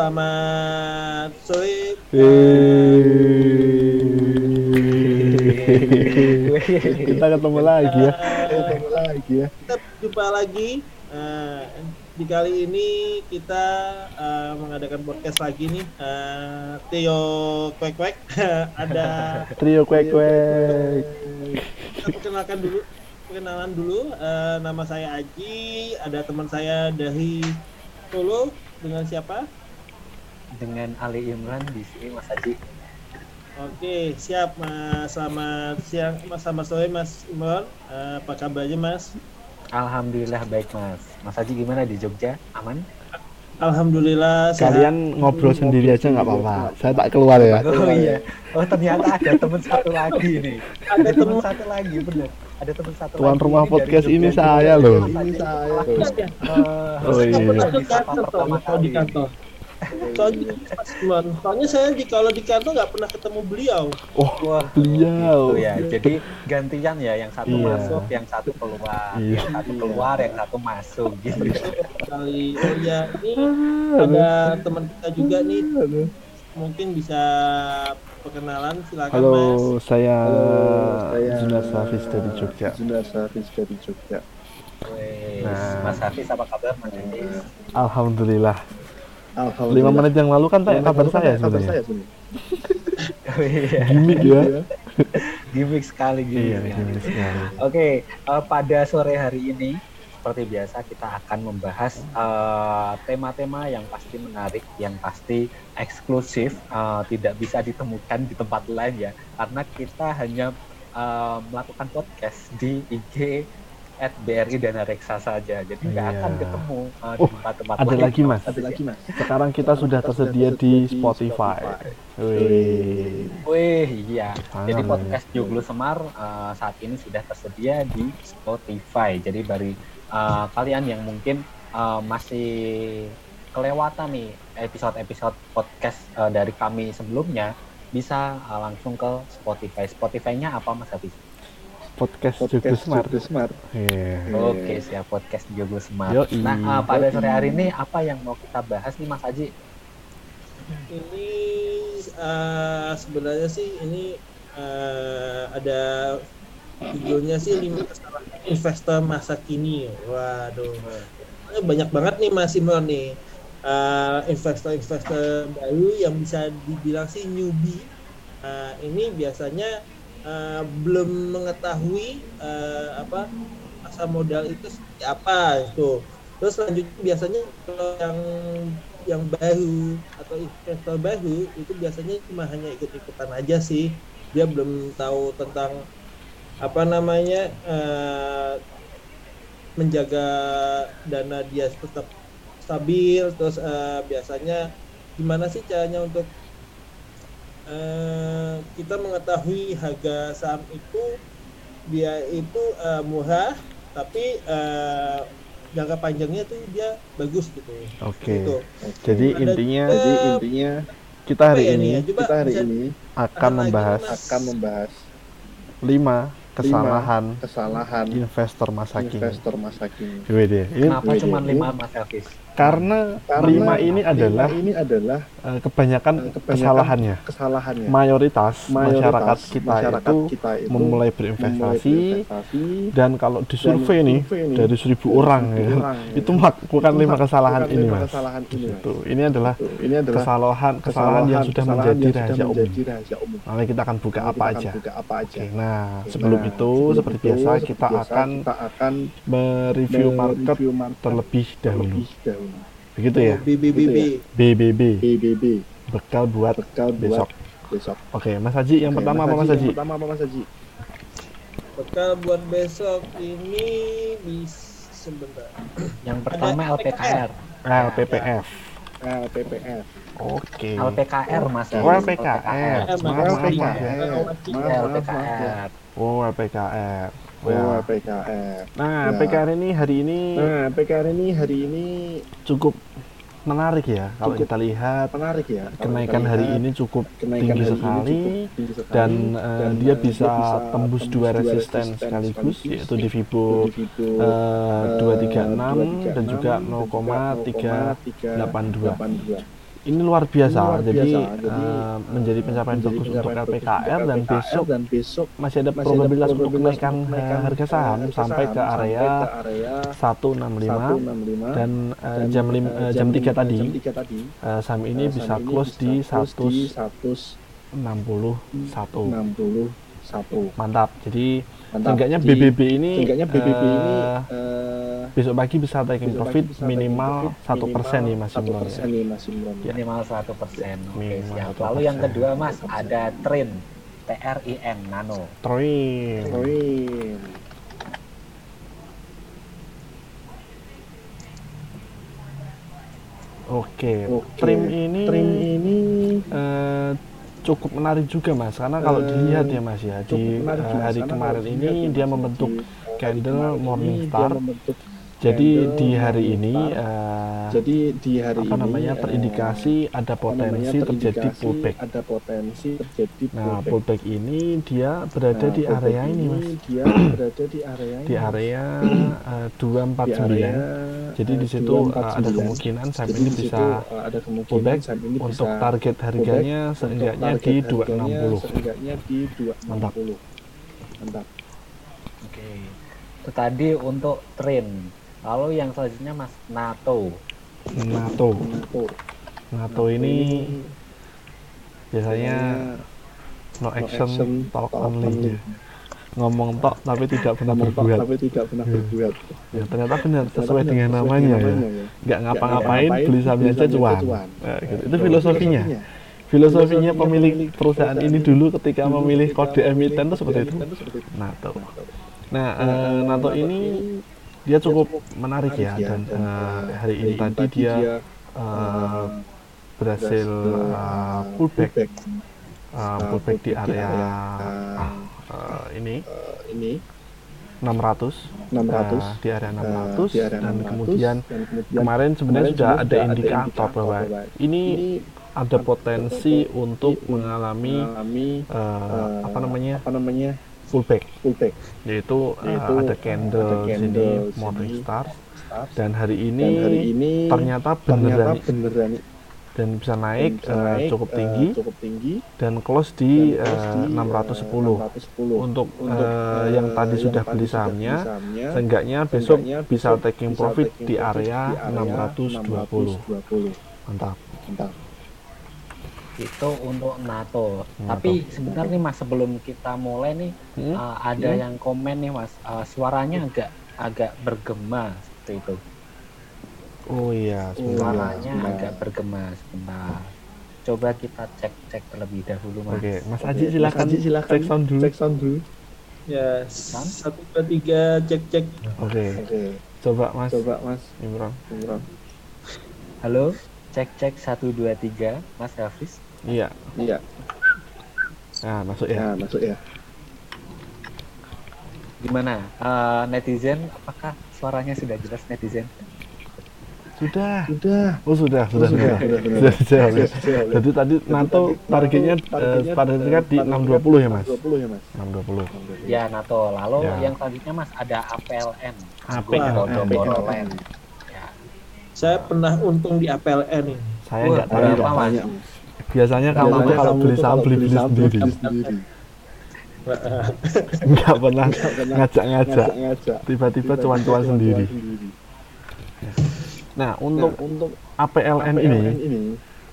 selamat sore. Kita ketemu lagi ya. Ketemu lagi ya. Kita jumpa lagi. Uh, di kali ini kita uh, mengadakan podcast lagi nih. Uh, Tio Kwek Kwek ada Trio Kwek Kwek. Kita perkenalkan dulu. Perkenalan dulu. Uh, nama saya Aji. Ada teman saya dari Solo dengan siapa? Dengan Ali Imran di sini Mas Haji. Oke, siap Mas. Selamat siang, Mas. Selamat sore Mas Imran. Uh, apa kabarnya Mas? Alhamdulillah baik Mas. Mas Haji gimana di Jogja? Aman? Alhamdulillah. Kalian sehat. ngobrol sendiri aja nggak apa-apa. Saya tak keluar ya. Oh iya. Oh ternyata ada teman satu lagi nih. Ada teman satu lagi bener. Ada teman satu Tuan lagi. rumah podcast ini saya loh. Ini saya. Uh, Oh iya. di kantor, di kantor. Soalnya, soalnya saya di kalau di kantor nggak pernah ketemu beliau. Oh, Wah, beliau. gitu ya. Jadi gantian ya, yang satu Iya. masuk, yang satu keluar, Iya. yang satu keluar, yang satu masuk gitu. Kali oh ya ini ada teman kita juga nih. Mungkin bisa perkenalan silakan Halo, Mas. saya Halo, saya Junar Safis dari Jogja. Junar Safis dari Jogja. Wes, Nah. Mas Hafiz apa kabar Mas Hafiz? Alhamdulillah. Lima menit yang lalu kan tanya kabar saya kabar sebenarnya. iya, Gimik ya. gimmick sekali gimmick Iya, sekali. gimik sekali. Oke, eh, pada sore hari ini seperti biasa kita akan membahas eh, tema-tema yang pasti menarik, yang pasti eksklusif, eh, tidak bisa ditemukan di tempat lain ya, karena kita hanya eh, melakukan podcast di IG at BRI Dana Reksa saja, jadi nggak Iya. akan ketemu eh, di Oh, tempat-tempat ada lain. lagi, Mas. Ada lagi mas. Sekarang kita sudah tersedia di Spotify. Wih. Wih, iya. Tangan Jadi ini. podcast Joglo Semar eh, saat ini sudah tersedia di Spotify. Jadi bagi eh, kalian yang mungkin eh, masih kelewatan nih episode-episode podcast eh, dari kami sebelumnya, bisa eh, langsung ke Spotify. Spotify-nya apa Mas Hafiz? Podcast Podcast Smart. Joglo Smart. Iya. Oke, siap podcast Joglo Semar. Yoi. Nah, eh, pada sore hari ini apa yang mau kita bahas nih Mas Haji? Ini eh, sebenarnya sih ini eh, ada judulnya sih lima kesalahan investor masa kini. Waduh, banyak banget nih Mas Imron nih Eh, investor-investor baru yang bisa dibilang sih newbie. Eh, ini biasanya eh, belum mengetahui eh, apa masa modal itu seperti apa itu. Terus selanjutnya biasanya kalau yang yang baru atau investor baru itu biasanya cuma hanya ikut-ikutan aja sih dia belum tahu tentang apa namanya eh, menjaga dana dia tetap stabil terus eh, biasanya gimana sih caranya untuk eh, kita mengetahui harga saham itu dia itu eh, murah tapi eh, jangka panjangnya tuh dia bagus gitu Oke. Gitu. Jadi Ada intinya juga- Jadi intinya kita hari ya ini nih ya? Coba kita hari bisa- ini akan membahas Mas. akan membahas lima kesalahan kesalahan investor masa kini. investor masa kini. Ini Kenapa cuma lima Mas Hafiz? Karena, Karena lima ini lima adalah ini adalah eh, kebanyakan, eh, kebanyakan kesalahannya. kesalahannya. Mayoritas, Mayoritas masyarakat kita masyarakat itu kita itu memulai memulai berinvestasi berinvestasi dan kalau di survei nih dari seribu orang ya, orang, ya. itu melakukan lima kesalahan ini mas. kesalahan ini, Mas. Itu ini adalah ini adalah kesalahan kesalahan yang sudah kesalahan menjadi yang sudah rahasia umum. menjadi rahasia umum. Nanti kita akan buka apa kita aja. buka apa aja. Oke, nah Oke, sebelum nah, itu sebelum seperti itu, biasa seperti kita biasa, akan kita akan mereview market mereview market terlebih dahulu. terlebih dahulu. Begitu ya? BBBB BBB BBB bekal buat bekal buat besok. besok. Oke, Mas Haji yang Oke, pertama Mas apa Mas Haji? Yang pertama apa Mas Haji? bekal buat besok ini bisa sebentar Yang pertama LPKR. LPPF. LPPF. Oke. LPKR Mas. Oh, LPKR. LPKR. Ya. LPKR. Oh, LPKR. Oh, Ya. LPKR. Nah, Ya. LPKR ini hari ini Nah, LPKR ini hari ini cukup menarik ya kalau Cukup kita lihat menarik ya. Kalau kenaikan kita hari lihat, ini cukup kenaikan tinggi sekali cukup tinggi sekali dan, eh, dia eh, bisa tembus dua resisten sekaligus, yaitu di Vibo, eh, eh, 236 dan juga 236 0,382. Ini luar biasa. luar jadi biasa. Jadi, eh, menjadi pencapaian menjadi bagus untuk pencapaian bagus LPKR untuk dan LPKR besok dan besok masih ada masih probabilitas ada untuk kenaikan untuk eh, harga eh, saham sampai saham ke area sampai ke area 165 165 dan eh, dan, jam lim, eh, eh, jam 3 lima- tadi jam 3 tadi eh, saham ini eh, bisa saham close di bisa close di 161. 161 Mantap. Jadi mantap seenggaknya BBB ini seenggaknya BBB ini eh, besok pagi bisa taking profit bisa minimal satu persen nih Mas satu Imron persen ya. nih Mas Imron Ya. minimal satu persen. Oke Minimal siap. 1%. Lalu yang kedua mas ada Trin TRIN Nano. Troin. Poin. Oke. Oke. Trim ini Trim ini eh, cukup menarik juga Mas. Karena kalau Eh, dilihat ya Mas ya di eh, hari karena kemarin ini ya, dia membentuk candle kemarin Jadi candle di hari ini eh, jadi di hari apa ini namanya eh, terindikasi ada apa namanya, potensi terjadi pullback. ada potensi terjadi Nah, pullback. pullback ini dia berada Nah, di area ini Mas. dia berada di area Di ini, area eh, di area 249. Jadi di situ eh, ada 249. kemungkinan saham Jadi ini di bisa ada kemungkinan pullback saham ini untuk target harganya seenggaknya di harganya 260. seenggaknya di 260 Mantap. mantap Oke. Itu tadi untuk Trin. Lalu yang selanjutnya mas NATO. NATO. NATO NATO ini biasanya no action, talk only. Ngomong tok tapi tidak pernah berbuat. tapi tidak pernah Ya. berbuat Ya, ternyata benar sesuai Ternyata dengan sesuai namanya ya. namanya ya. Nggak Nggak ngapa-ngapain, beli sahamnya aja cuan. Nah, gitu. Nah, Itu filosofinya. Filosofinya pemilik perusahaan ini dulu ketika memilih kode emiten itu seperti itu. NATO. Nah, eh, NATO ini dia cukup menarik ya dan eh, hari ini tadi dia eh, berhasil eh, pullback eh, pullback di area eh, ini. ini. 600 600 Nah, di area 600 eh, di area dan 600, kemudian dan kemudian kemarin sebenarnya sudah ada indikator bahwa ini ini ada potensi untuk mengalami mengalami eh, eh, apa namanya apa namanya pullback pullback yaitu, Yaitu, ada eh, candle ada di candle sini sini, morning star dan hari ini, dan hari ini ternyata ternyata beneran beneran dan bisa naik, bisa eh, naik, cukup eh, tinggi. cukup tinggi. Dan close di, dan close di, 610 eh, 610 untuk, Untuk, eh, yang tadi yang sudah beli sahamnya seenggaknya besok bisa taking profit taking di profit area di area 620 620. mantap. Mantap Itu untuk NATO. NATO. Tapi sebentar nih mas sebelum kita mulai nih Hmm? eh, ada Hmm? yang komen nih mas eh, suaranya agak agak bergema seperti itu. oh iya sebentar. Suaranya sebentar. agak bergema sebentar. Coba kita cek cek terlebih dahulu mas. oke Mas Aji silakan Mas Aji, silakan cek sound dulu cek sound dulu Ya, satu dua tiga cek cek. oke oke coba Mas coba Mas Imron Imron Halo, cek cek satu dua tiga mas Hafiz. Iya iya nah masuk ya ya masuk ya Gimana Eh, netizen? Apakah suaranya sudah jelas netizen? sudah sudah oh sudah sudah Oh, sudah sudah, sudah, sudah. Sudah, sudah. jadi tadi NATO tadi targetnya NATO targetnya, eh, pada eh, tingkat di pada 620 ya Mas 620 ya Mas 620 Ya NATO. Lalu Ya. yang selanjutnya mas ada APLN. APLN. Dodoborolen. Ya. Saya pernah untung di APLN ini. saya Wah, nggak tahu banyak biasanya kamu tuh kalau beli saham beli beli sendiri. nggak pernah ngajak-ngajak. Ngajak tiba-tiba cuan-cuan sendiri. nah untuk Untuk untuk APLN PLN ini ini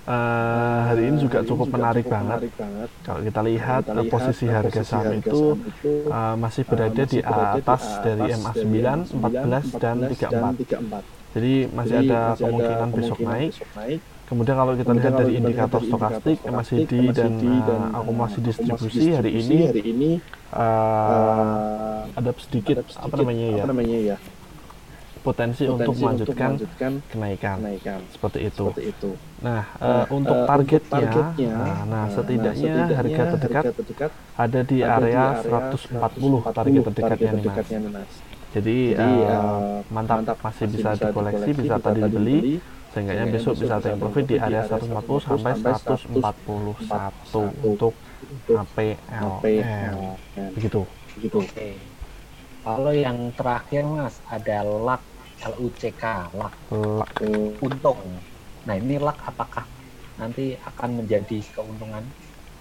eh, hari ini juga hari cukup menarik banget. menarik banget. kalau kita lihat posisi eh, harga saham itu saham itu, eh, masih berada di masih berada di atas dari atas MA9 14 dan 34 34 jadi masih Jadi ada masih kemungkinan besok naik. Kemudian kalau kita Kemudian lihat dari indikator stokastik indikator MACD stokastik, dan MACD eh, dan, akumulasi eh, distribusi hari ini hari ini eh, eh, ada sedikit, ada sedikit apa namanya ya apa namanya ya potensi, untuk potensi melanjutkan melanjutkan kenaikan kenaikan seperti itu. seperti itu. Nah, eh, Nah, untuk eh, targetnya, targetnya, nah, nah, eh, setidaknya, setidaknya harga terdekat harga terdekat ada di ada area di 140 target terdekatnya nih mas. terdekatnya nih, Mas. Jadi, Jadi eh, eh, mantap, masih bisa dikoleksi, bisa tadi dibeli, sehingga besok bisa take profit di area 140 sampai 141 untuk. APLN. Begitu. Begitu. Oke. Lalu yang terakhir mas ada LAK LUCK LAK Lak. Untung. Nah ini LAK apakah nanti akan menjadi keuntungan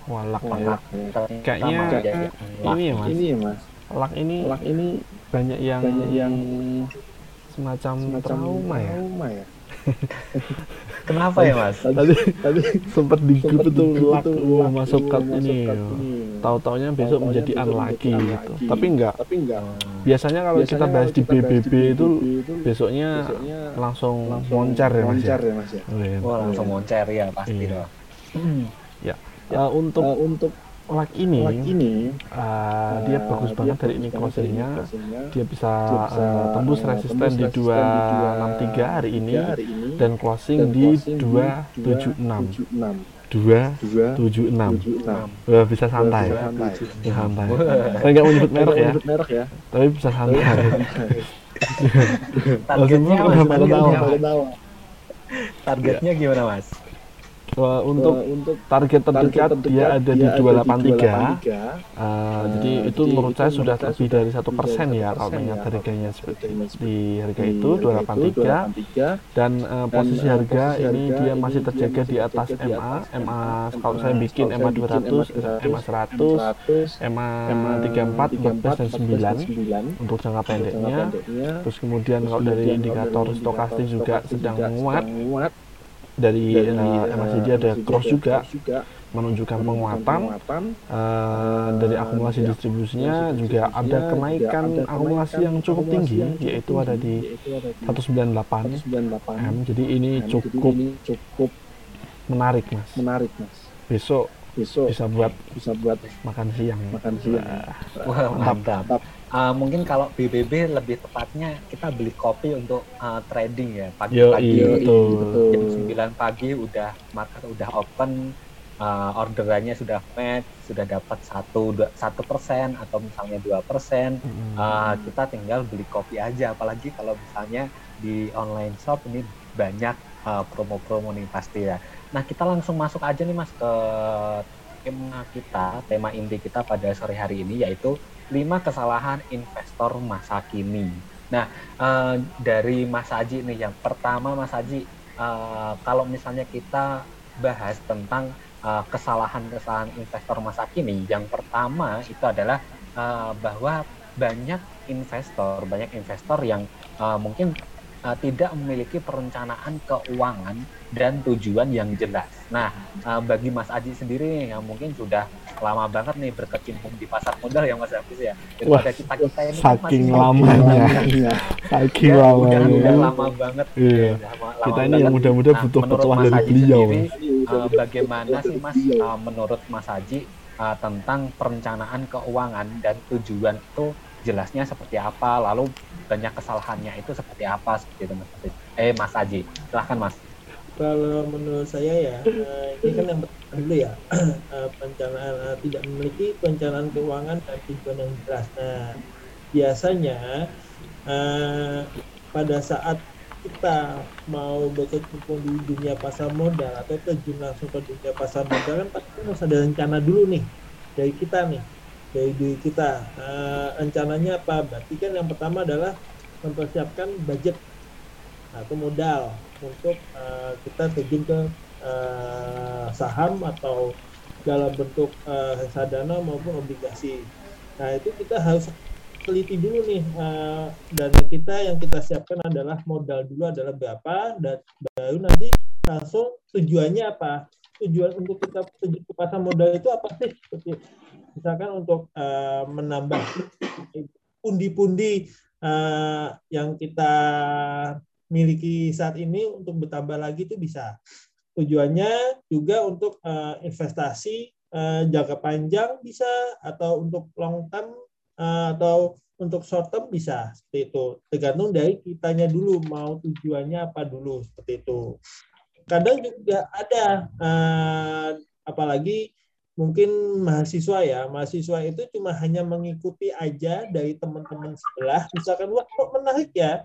Walak Walak, Pak. ya. Kayaknya ya. ini ya mas. Ini ya mas. Lak ini Lak ini banyak yang banyak yang semacam, semacam trauma ya. Trauma ya. kenapa ya mas Tadi Tadi sempat di grup itu masuk cut ini. Tahu-taunya besok menjadi unlucky gitu. Tapi enggak. Tapi enggak. Biasanya kalau Biasanya kita bahas di BBB itu itu besoknya besoknya langsung langsung moncar ya mas ya. moncar ya mas ya. Wah langsung moncer ya pasti Iya. loh. eh, untuk Eh, untuk lak ini, lak ini eh, dia eh, bagus dia banget dari ini closingnya. Dia bisa, Dia bisa, eh, tembus eh, resisten tembus di resisten di 263 hari ini hari ini dan closing dan di closing di 276. 276 276. 276 Wah, bisa santai. Bisa santai. Bisa santai. Saya nggak mau nyebut merek ya, Menyebut merek ya. tapi bisa santai. Targetnya mas, pada targetnya, tahu. mas. Pada tahu. targetnya gimana mas? Eh, untuk Eh, untuk target terdekat target dia ada di 283. 283. Eh, Eh, jadi itu jadi menurut itu saya sudah lebih dari satu lebih persen ya 1% kalau mengingat ya, harganya seperti di harga itu harga 283 283 dan eh, posisi harga posisi ini harga dia ini masih terjaga di atas MA, MA kalau saya bikin MA saya bikin 200, MA 100, 100, MA MA 34, 14 dan 9 9 untuk jangka pendeknya. Terus kemudian kalau dari indikator stokastik juga sedang menguat. Dari Dari, eh, eh, MACD ada MACD cross ada juga juga menunjukkan penguatan penguatan. Eh, dari akumulasi dari distribusinya juga ada kenaikan ada akumulasi yang cukup tinggi yang cukup yaitu ada di yaitu ada di 198 198 M jadi ini M. cukup Jadi ini cukup menarik mas menarik mas besok besok bisa buat bisa buat makan siang makan siang Wah mantap. Mantap. Uh, mungkin kalau BBB lebih tepatnya kita beli kopi untuk uh, trading ya pagi-pagi. Iya, jam 9 pagi udah market udah open uh, orderannya sudah match sudah dapat satu satu persen atau misalnya dua persen Mm. Uh, kita tinggal beli kopi aja. Apalagi kalau misalnya di online shop ini banyak uh, promo-promo nih pasti ya. Nah kita langsung masuk aja nih mas ke tema kita tema inti kita pada sore hari ini yaitu lima kesalahan investor masa kini. Nah uh, dari Mas Haji nih yang pertama Mas Haji uh, kalau misalnya kita bahas tentang uh, kesalahan-kesalahan investor masa kini yang pertama itu adalah bahwa banyak investor, banyak investor yang mungkin uh, tidak memiliki perencanaan keuangan dan tujuan yang jelas. Nah, uh, bagi Mas Aji sendiri yang mungkin sudah lama banget nih berkecimpung di pasar modal ya Mas Hafiz ya. Daripada kita kita ini kan saking lamanya. Iya. saking ya, udah, lamanya udah lama banget. Iya. udah lama- kita lama ini yang muda-muda Nah, butuh petualang Mas dari Haji beliau sendiri. Uh, bagaimana sih Mas uh, menurut Mas Haji uh, tentang perencanaan keuangan dan tujuan itu jelasnya seperti apa lalu banyak kesalahannya itu seperti apa seperti itu Mas. Eh Mas Haji, silahkan Mas. Kalau menurut saya ya, eh, ini kan yang pertama dulu ya, eh, perencanaan eh, tidak memiliki perencanaan keuangan dan tujuan yang jelas. Nah, biasanya pada saat kita mau berkecimpung di dunia pasar modal atau terjun langsung ke dunia pasar modal kan pasti harus ada rencana dulu nih dari kita nih, dari diri kita. Eh, rencananya apa? Berarti kan yang pertama adalah mempersiapkan budget atau modal untuk eh, kita terjun ke eh, saham atau dalam bentuk eh, reksadana maupun obligasi. Nah itu kita harus teliti dulu nih eh, dana kita yang kita siapkan adalah modal dulu adalah berapa dan baru nanti langsung tujuannya apa tujuan untuk kita terjun ke pasar modal itu apa sih misalkan untuk eh, menambah pundi-pundi eh, yang kita miliki saat ini untuk bertambah lagi itu bisa. Tujuannya juga untuk eh, investasi eh, jangka panjang bisa atau untuk long term eh, atau untuk short term bisa seperti itu. Tergantung dari kitanya dulu mau tujuannya apa dulu seperti itu. Kadang juga ada eh, apalagi mungkin mahasiswa ya mahasiswa itu cuma hanya mengikuti aja dari teman-teman sebelah. Misalkan wah kok menarik ya?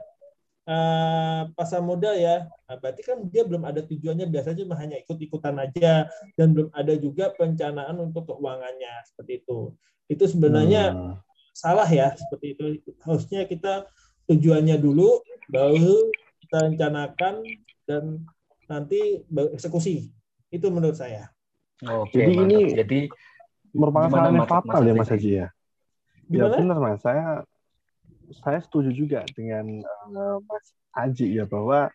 Eh, pasar modal ya. Nah, berarti kan dia belum ada tujuannya. Biasanya cuma hanya ikut-ikutan aja dan belum ada juga perencanaan untuk keuangannya seperti itu. Itu sebenarnya Hmm. salah ya seperti itu. Harusnya kita tujuannya dulu baru kita rencanakan dan nanti eksekusi. Itu menurut saya. Oke, Jadi mantap. ini- jadi merupakan kesalahan yang fatal ya? Mas Haji ya. Ya benar Mas, saya saya setuju juga dengan eh, Mas Haji ya bahwa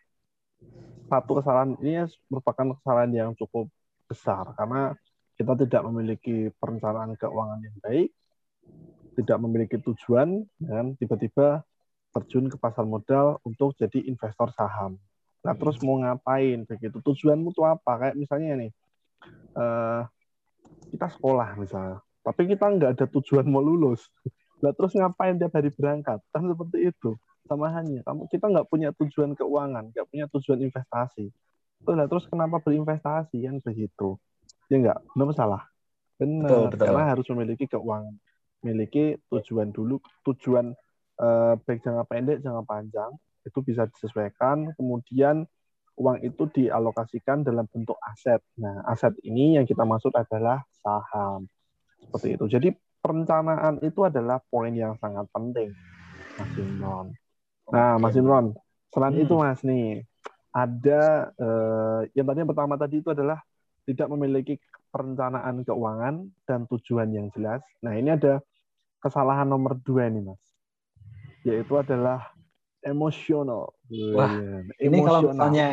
satu kesalahan ini merupakan kesalahan yang cukup besar karena kita tidak memiliki perencanaan keuangan yang baik, tidak memiliki tujuan dan tiba-tiba terjun ke pasar modal untuk jadi investor saham. Nah terus mau ngapain begitu? Tujuanmu tuh apa? Kayak misalnya nih, eh, kita sekolah misalnya, tapi kita nggak ada tujuan mau lulus. Nah terus ngapain tiap hari berangkat? Kan seperti itu. Sama hanya, kamu kita nggak punya tujuan keuangan, nggak punya tujuan investasi. Terus, lah, terus kenapa berinvestasi kan begitu? Ya nggak, benar salah. Benar, Betul, betul. karena harus memiliki keuangan, memiliki tujuan dulu, tujuan eh, baik jangka pendek, jangka panjang itu bisa disesuaikan. Kemudian uang itu dialokasikan dalam bentuk aset. Nah, aset ini yang kita maksud adalah saham. Seperti itu. Jadi perencanaan itu adalah poin yang sangat penting, Mas Imron. Nah. Mas Imron, selain Hmm. itu Mas nih, ada eh, yang tadi yang pertama tadi itu adalah tidak memiliki perencanaan keuangan dan tujuan yang jelas. Nah, ini ada kesalahan nomor dua nih, Mas. Yaitu adalah emosional. Wah, Iya, Ini kalau emosional. misalnya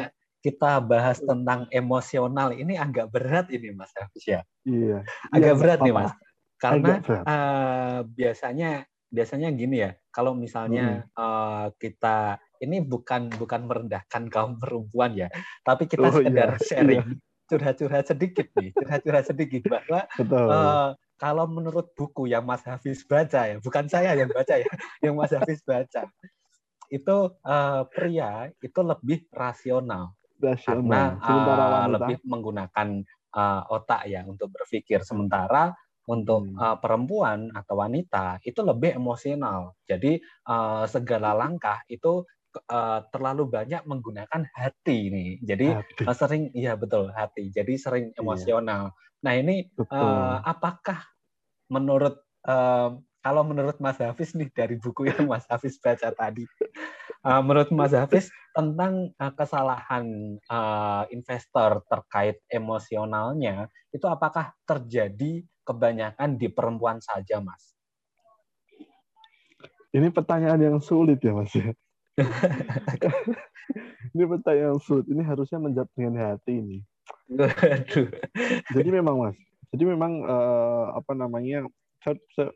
kita bahas tentang emosional, ini agak berat ini Mas Hafiz ya. Iya. Agak Iya, berat nih apa-apa. Mas. Karena eh, biasanya biasanya gini ya, kalau misalnya eh, kita ini bukan bukan merendahkan kaum perempuan ya, tapi kita Oh, sekedar iya, sharing curhat-curhat sedikit nih, curhat-curhat sedikit bahwa Betul. eh, kalau menurut buku yang Mas Hafiz baca ya, bukan saya yang baca ya, yang Mas Hafiz baca, itu eh, pria itu lebih rasional Rasional. karena Sementara uh, wanita lebih menggunakan uh, otak ya untuk berpikir sementara untuk Hmm. uh, perempuan atau wanita itu lebih emosional jadi uh, segala langkah itu uh, terlalu banyak menggunakan hati nih jadi hati. uh, sering iya betul hati jadi sering Iya. emosional nah ini Betul. uh, apakah menurut uh, kalau menurut Mas Hafiz nih dari buku yang Mas Hafiz baca tadi, uh, menurut Mas Hafiz tentang uh, kesalahan uh, investor terkait emosionalnya itu apakah terjadi kebanyakan di perempuan saja, Mas? Ini pertanyaan yang sulit ya Mas. ini pertanyaan yang sulit. Ini harusnya menjawab dengan hati ini. Jadi memang Mas. Jadi memang eh, apa namanya?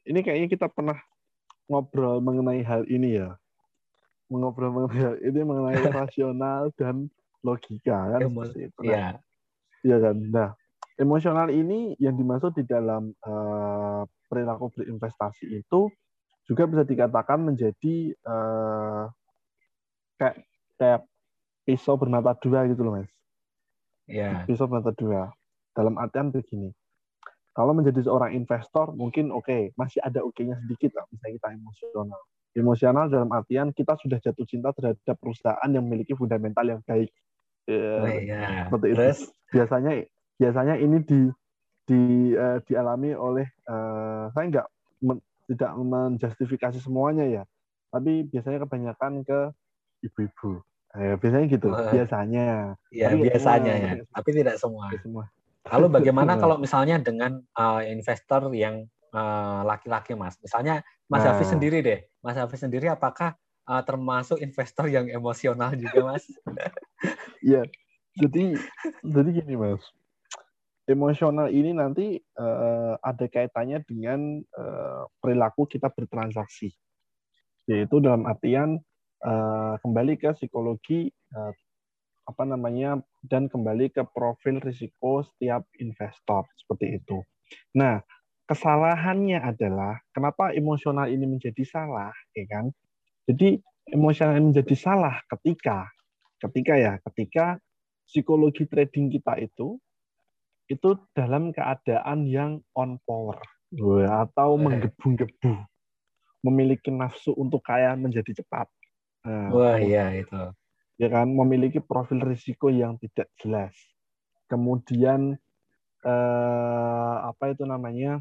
Ini kayaknya kita pernah ngobrol mengenai hal ini ya. Mengobrol mengenai hal ini mengenai rasional dan logika kan Emo- seperti itu. Nah, Iya, Iya kan. Nah, emosional ini yang dimaksud di dalam eh, perilaku berinvestasi itu juga bisa dikatakan menjadi eh, kayak kayak pisau bermata dua gitu loh mas. iya. Pisau bermata dua. Dalam artian begini. Kalau menjadi seorang investor mungkin oke masih ada oke-nya sedikit lah misalnya kita emosional. Emosional dalam artian kita sudah jatuh cinta terhadap perusahaan yang memiliki fundamental yang baik. Eh, Oh, iya. seperti itu Terus biasanya biasanya ini di di eh, dialami oleh eh, saya nggak men- tidak menjustifikasi semuanya ya tapi biasanya kebanyakan ke ibu-ibu Eh, biasanya gitu Wah. biasanya ya Tapi biasanya ya, tapi- tidak semua. Nggak semua Lalu bagaimana kalau misalnya dengan uh, investor yang uh, laki-laki, Mas? Misalnya Mas Nah. Hafiz sendiri deh. Mas Hafiz sendiri apakah uh, termasuk investor yang emosional juga, Mas? Iya, jadi jadi gini mas, emosional ini nanti eh, ada kaitannya dengan eh, perilaku kita bertransaksi, yaitu dalam artian eh, kembali ke psikologi eh, apa namanya dan kembali ke profil risiko setiap investor seperti itu. Nah, kesalahannya adalah kenapa emosional ini menjadi salah, ya kan? Jadi emosional ini menjadi salah ketika ketika ya ketika psikologi trading kita itu itu dalam keadaan yang on power atau menggebu-gebu memiliki nafsu untuk kaya menjadi cepat Nah, Wah, iya itu. Ya kan memiliki profil risiko yang tidak jelas. Kemudian eh, apa itu namanya?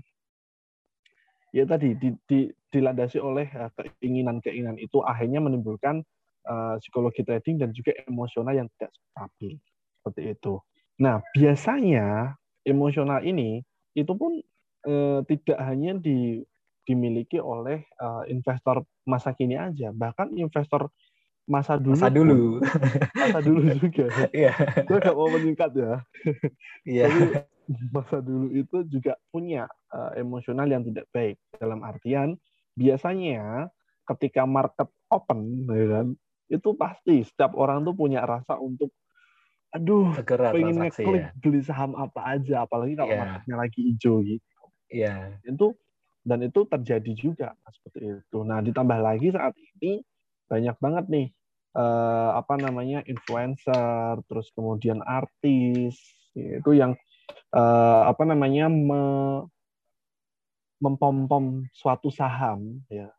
Ya tadi di, di- dilandasi oleh eh, keinginan-keinginan itu akhirnya menimbulkan eh, psikologi trading dan juga emosional yang tidak stabil. Seperti itu. Nah, biasanya emosional ini itu pun eh, tidak hanya di, dimiliki oleh eh, investor masa kini aja, bahkan investor masa dulu Masa dulu. masa dulu juga. Iya. Gue gak mau meningkat ya. Iya. Masa dulu itu juga punya eh, emosional yang tidak baik dalam artian biasanya ketika market open ya kan itu pasti setiap orang tuh punya rasa untuk aduh Segera pengen ngeklik ya. beli saham apa aja apalagi kalau Iya. marketnya lagi hijau gitu Iya. itu dan itu terjadi juga seperti itu. Nah ditambah lagi saat ini banyak banget nih eh, apa namanya influencer, terus kemudian artis itu yang eh, apa namanya me- mempom-pom suatu saham ya.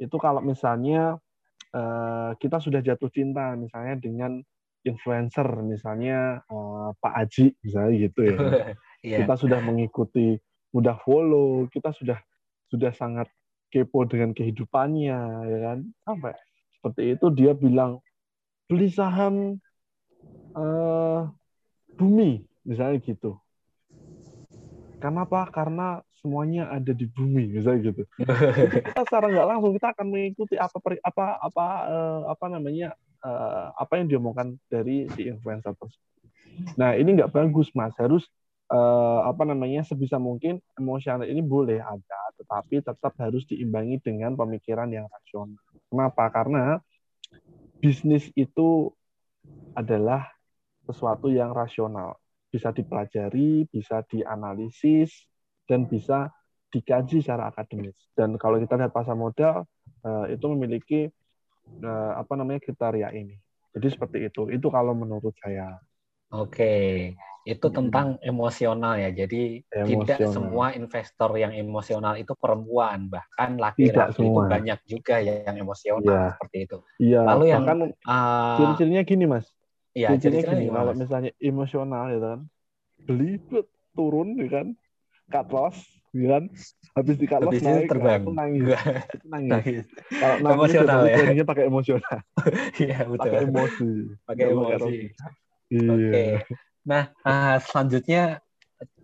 Itu kalau misalnya eh, kita sudah jatuh cinta misalnya dengan influencer misalnya eh, Pak Aji misalnya gitu ya Iya. kita sudah mengikuti mudah follow kita sudah sudah sangat kepo dengan kehidupannya ya kan? Sampai seperti itu dia bilang beli saham eh, bumi misalnya gitu. Karena apa karena semuanya ada di bumi misalnya gitu. Kita secara nggak langsung kita akan mengikuti apa apa apa eh, apa namanya eh, apa yang diomongkan dari si influencer tersebut. Nah ini nggak bagus mas. Harus eh, apa namanya sebisa mungkin emosional ini boleh ada tetapi tetap harus diimbangi dengan pemikiran yang rasional. Kenapa? Karena bisnis itu adalah sesuatu yang rasional bisa dipelajari, bisa dianalisis, dan bisa dikaji secara akademis. Dan kalau kita lihat pasar modal, eh, itu memiliki eh, apa namanya kriteria ini. Jadi seperti itu. Itu kalau menurut saya. Oke, itu Hmm. tentang emosional ya. Jadi tidak Emosional. semua investor yang emosional itu perempuan, bahkan Tidak laki-laki itu banyak juga yang emosional Iya. seperti itu. Iya. Lalu yang- bahkan Ah, ciri-cirinya gini, Mas. ya, Ciri-cirinya gini. Kalau misalnya emosional, ya kan, beli turun, ya kan, cut loss, ya kan, habis di cut loss Habis naik, terbang. itu nangis, nangis. Nangis. Kalau nangis Emosional ya. jadinya pakai emosional, Iya, betul. pakai emosi, Pakai emosi. Logika. Iya. Oke. Nah, ah, selanjutnya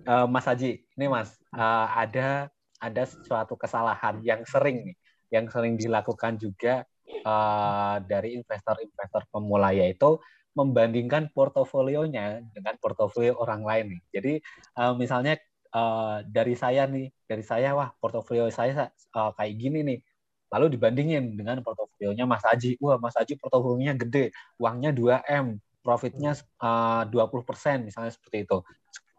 eh, Mas Haji, ini Mas, ah, ada ada suatu kesalahan yang sering nih, yang sering dilakukan juga eh, dari investor-investor pemula yaitu membandingkan portofolionya dengan portofolio orang lain nih. Jadi eh, misalnya eh, dari saya nih, dari saya wah portofolio saya eh, kayak gini nih. Lalu dibandingin dengan portofolionya Mas Haji. Wah, Mas Haji portofolionya gede, uangnya 2M, profitnya eh, 20% misalnya seperti itu.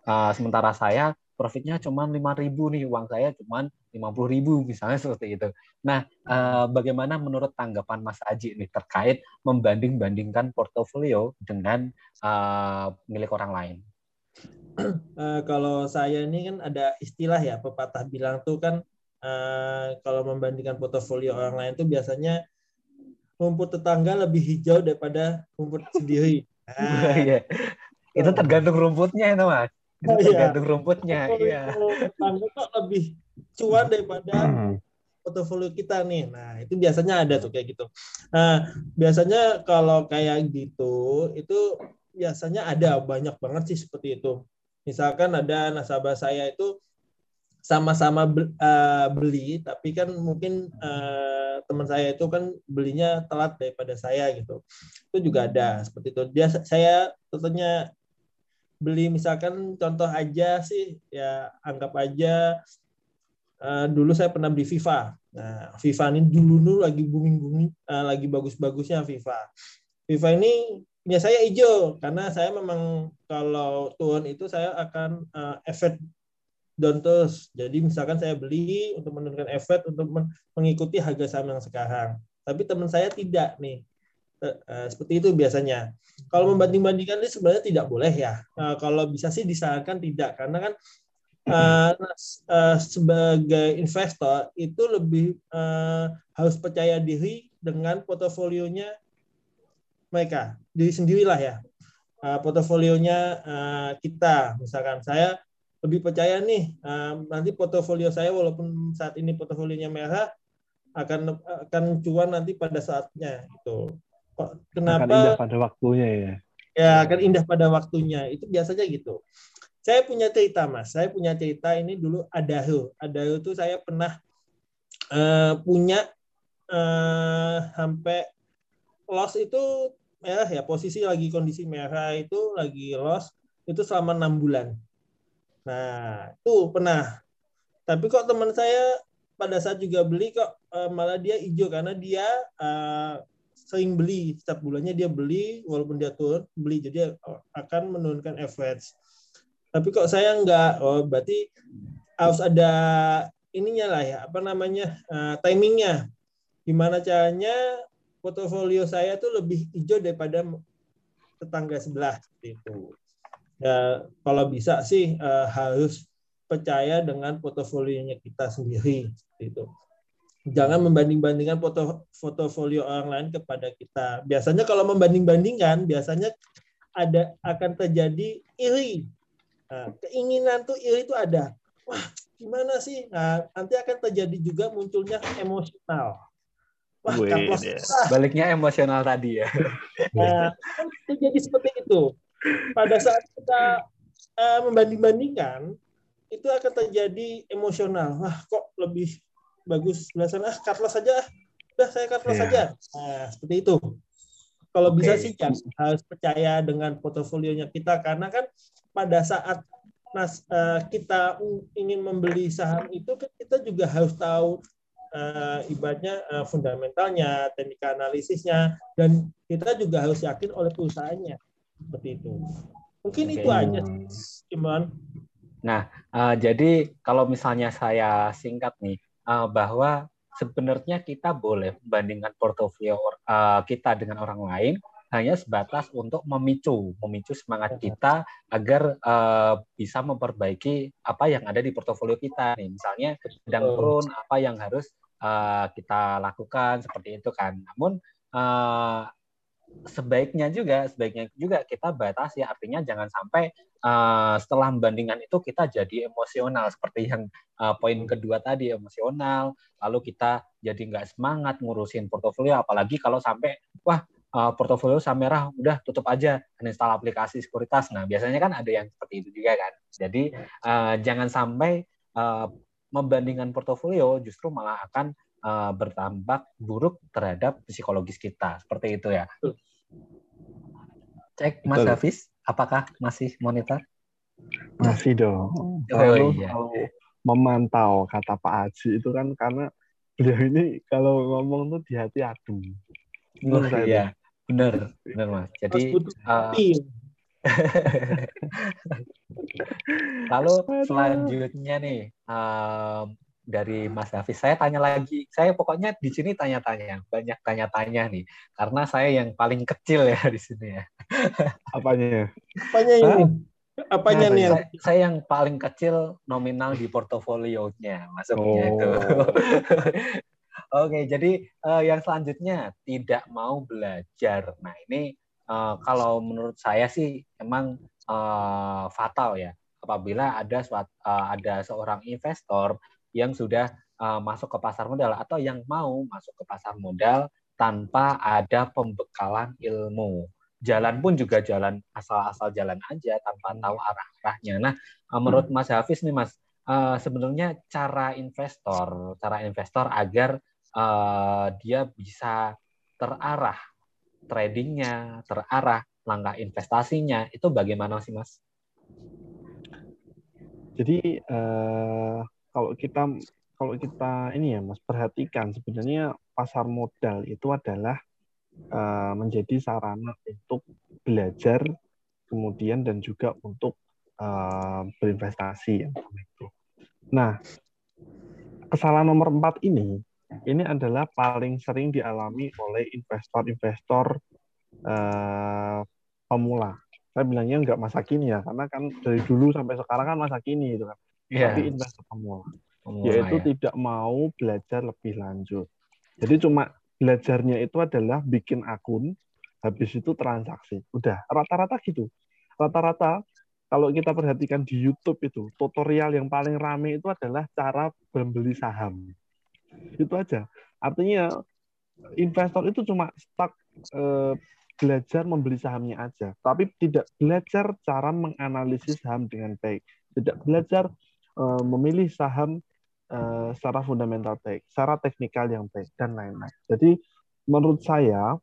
Eh, sementara saya profitnya cuma 5.000 nih, uang saya cuma 50.000 misalnya seperti itu. Nah, eh, bagaimana menurut tanggapan Mas Aji nih terkait membanding-bandingkan portofolio dengan eh, milik orang lain? Eh, kalau saya ini kan ada istilah ya pepatah bilang tuh kan eh, kalau membandingkan portofolio orang lain tuh biasanya rumput tetangga lebih hijau daripada rumput sendiri. Nah, Iya. Itu tergantung rumputnya itu, Mas. Itu Oh, iya. tergantung rumputnya, iya. tetangga kok lebih cuan daripada Hmm. portofolio kita nih. Nah, itu biasanya ada tuh kayak gitu. Nah, biasanya kalau kayak gitu, itu biasanya ada banyak banget sih seperti itu. Misalkan ada nasabah saya itu sama-sama eh, beli, tapi kan mungkin eh, teman saya itu kan belinya telat daripada saya gitu. Itu juga ada seperti itu. Dia saya tentunya beli misalkan contoh aja sih ya anggap aja eh, dulu saya pernah beli FIFA. Nah, FIFA ini dulu dulu lagi booming booming, lagi bagus-bagusnya FIFA. FIFA ini punya saya hijau karena saya memang kalau turun itu saya akan eh, efek down terus. Jadi misalkan saya beli untuk menurunkan efek untuk men- mengikuti harga saham yang sekarang. Tapi teman saya tidak nih. Eh, eh, seperti itu biasanya. Kalau membanding-bandingkan ini sebenarnya tidak boleh ya. Eh, kalau bisa sih disarankan tidak karena kan sebagai investor itu lebih harus percaya diri dengan portofolionya mereka diri sendirilah ya portofolionya kita misalkan saya lebih percaya nih eh, nanti portofolio saya walaupun saat ini portofolionya merah akan akan cuan nanti pada saatnya itu Kok- Akan indah kenapa pada waktunya ya. ya akan indah pada waktunya. Itu biasanya gitu. Saya punya cerita mas, saya punya cerita ini dulu Adahu. Adahu itu saya pernah uh, punya uh, sampai loss itu merah ya posisi lagi kondisi merah itu lagi loss itu selama enam bulan. Nah itu pernah. Tapi kok teman saya pada saat juga beli kok uh, malah dia hijau karena dia uh, sering beli. Setiap bulannya dia beli walaupun dia turun beli. Jadi akan menurunkan average. Tapi kok saya enggak. Oh berarti harus ada ininya lah ya apa namanya uh, timingnya. Gimana caranya portofolio saya tuh lebih hijau daripada tetangga sebelah itu ya kalau bisa sih uh, harus percaya dengan portofolionya kita sendiri itu jangan membanding-bandingkan foto portofolio orang lain kepada kita biasanya kalau membanding-bandingkan biasanya ada akan terjadi iri Nah, keinginan tuh iri itu ada. Wah, gimana sih? Nah, nanti akan terjadi juga munculnya emosional. Wah, kaplos. Baliknya emosional tadi ya. Nah, kan terjadi seperti itu. Pada saat kita uh, membanding-bandingkan, itu akan terjadi emosional. Wah, kok lebih bagus belasan ah cutloss saja. Udah saya cutloss saja. Yeah. Nah, seperti itu. Kalau okay. bisa sih ya, harus percaya dengan portofolionya kita karena kan pada saat nas, uh, kita ingin membeli saham itu kan kita juga harus tahu uh, ibaratnya uh, fundamentalnya, teknik analisisnya, dan kita juga harus yakin oleh perusahaannya seperti itu. Mungkin okay. itu aja, Imran. Nah, uh, jadi kalau misalnya saya singkat nih, uh, bahwa sebenarnya kita boleh membandingkan portofolio uh, kita dengan orang lain, hanya sebatas untuk memicu, memicu semangat kita agar uh, bisa memperbaiki apa yang ada di portofolio kita. Nih, misalnya sedang turun, apa yang harus uh, kita lakukan seperti itu kan. Namun uh, sebaiknya juga, sebaiknya juga kita batasi. Artinya jangan sampai uh, setelah membandingkan itu kita jadi emosional seperti yang uh, poin kedua tadi emosional. Lalu kita jadi nggak semangat ngurusin portofolio, apalagi kalau sampai wah uh, portofolio saham merah udah tutup aja uninstall aplikasi sekuritas. Nah, biasanya kan ada yang seperti itu juga kan. Jadi uh, jangan sampai uh, membandingkan portofolio justru malah akan uh, berdampak buruk terhadap psikologis kita. Seperti itu ya. Cek Mas Betul. Hafiz, apakah masih monitor? Masih dong. Oh, iya. memantau kata Pak Haji itu kan karena beliau ini kalau ngomong tuh di hati adu. Oh, iya, benar, benar mas. Jadi uh, lalu selanjutnya nih um, dari Mas Hafiz, saya tanya lagi. Saya pokoknya di sini tanya-tanya, banyak tanya-tanya nih, karena saya yang paling kecil ya di sini ya. Apanya? Apanya ini? Apanya nah, nih? Saya, saya yang paling kecil nominal di portofolionya, masuknya oh. itu. Oke, jadi uh, yang selanjutnya tidak mau belajar. Nah ini uh, kalau menurut saya sih emang uh, fatal ya apabila ada suat, uh, ada seorang investor yang sudah uh, masuk ke pasar modal atau yang mau masuk ke pasar modal tanpa ada pembekalan ilmu. Jalan pun juga jalan asal-asal jalan aja tanpa tahu arah-arahnya. Nah, uh, menurut Mas Hafiz nih Mas, uh, sebenarnya cara investor, cara investor agar uh, dia bisa terarah tradingnya, terarah langkah investasinya, itu bagaimana sih Mas? Jadi uh, kalau kita kalau kita ini ya Mas perhatikan sebenarnya pasar modal itu adalah uh, menjadi sarana untuk belajar kemudian dan juga untuk uh, berinvestasi ya itu. Nah, kesalahan nomor empat ini ini adalah paling sering dialami oleh investor-investor uh, pemula. Saya bilangnya nggak masa kini ya, karena kan dari dulu sampai sekarang kan masa kini itu kan. Yeah. Tapi investor pemula, pemula yaitu ya. tidak mau belajar lebih lanjut. Jadi cuma belajarnya itu adalah bikin akun, habis itu transaksi. Udah, rata-rata gitu. Rata-rata kalau kita perhatikan di YouTube itu, tutorial yang paling rame itu adalah cara membeli saham. Itu aja. Artinya investor itu cuma stuck eh, belajar membeli sahamnya aja, tapi tidak belajar cara menganalisis saham dengan baik, tidak belajar uh, memilih saham uh, secara fundamental baik, secara teknikal yang baik dan lain-lain. Jadi menurut saya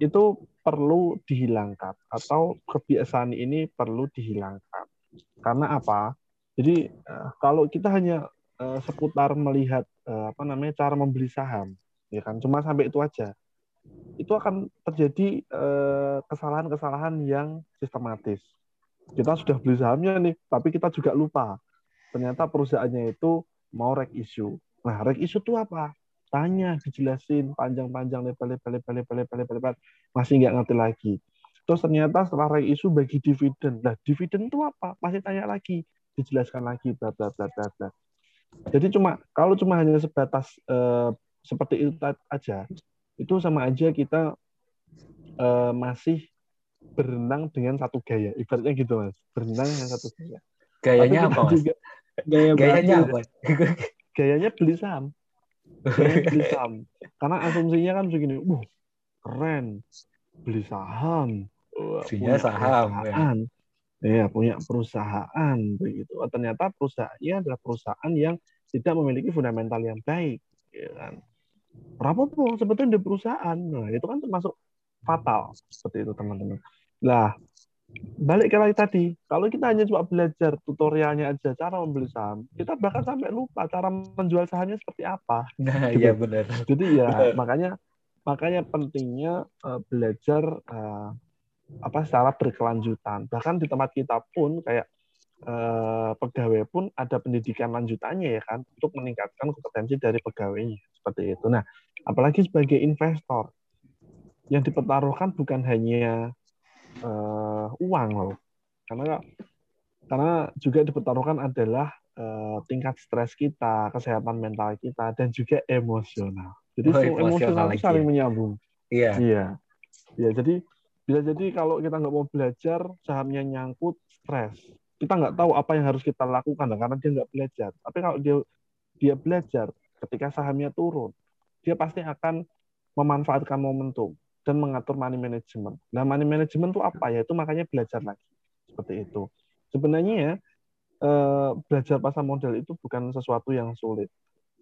itu perlu dihilangkan atau kebiasaan ini perlu dihilangkan. Karena apa? Jadi uh, kalau kita hanya uh, seputar melihat uh, apa namanya cara membeli saham, ya kan cuma sampai itu aja itu akan terjadi kesalahan-kesalahan yang sistematis. Kita sudah beli sahamnya nih, tapi kita juga lupa. Ternyata perusahaannya itu mau rek issue. Nah, rek issue itu apa? Tanya, dijelasin panjang-panjang, lebar-lebar, lebar-lebar, lebar-lebar, masih nggak ngerti lagi. Terus ternyata setelah rek issue bagi dividen. Nah, dividen itu apa? Masih tanya lagi, dijelaskan lagi, bla bla bla bla bla. Jadi cuma kalau cuma hanya sebatas uh, seperti itu aja, itu sama aja kita uh, masih berenang dengan satu gaya. Ibaratnya gitu mas, berenang dengan satu gaya. Gayanya apa mas? Juga, gaya gayanya apa? gayanya beli saham. Gayanya beli saham. Karena asumsinya kan begini, uh keren, beli saham. Punya saham. Ya. ya punya perusahaan begitu. Oh, ternyata perusahaannya adalah perusahaan yang tidak memiliki fundamental yang baik, ya kan? Berapa pun sebetulnya di perusahaan, nah itu kan termasuk fatal seperti itu teman-teman. Nah, balik ke lagi tadi, kalau kita hanya cuma belajar tutorialnya aja cara membeli saham, kita bahkan sampai lupa cara menjual sahamnya seperti apa. Nah, gitu. iya benar. Jadi ya makanya makanya pentingnya uh, belajar uh, apa secara berkelanjutan. Bahkan di tempat kita pun kayak eh, pegawai pun ada pendidikan lanjutannya ya kan untuk meningkatkan kompetensi dari pegawainya seperti itu. Nah, apalagi sebagai investor yang dipertaruhkan bukan hanya eh, uang loh, karena karena juga dipertaruhkan adalah eh, tingkat stres kita, kesehatan mental kita, dan juga emosional. Jadi oh, emosional, emosional itu saling menyambung. Iya. Iya. Ya, jadi bisa jadi kalau kita nggak mau belajar sahamnya nyangkut stres kita nggak tahu apa yang harus kita lakukan karena dia nggak belajar tapi kalau dia dia belajar ketika sahamnya turun dia pasti akan memanfaatkan momentum dan mengatur money management. Nah, money management itu apa ya? Itu makanya belajar lagi seperti itu. Sebenarnya ya eh, belajar pasar modal itu bukan sesuatu yang sulit.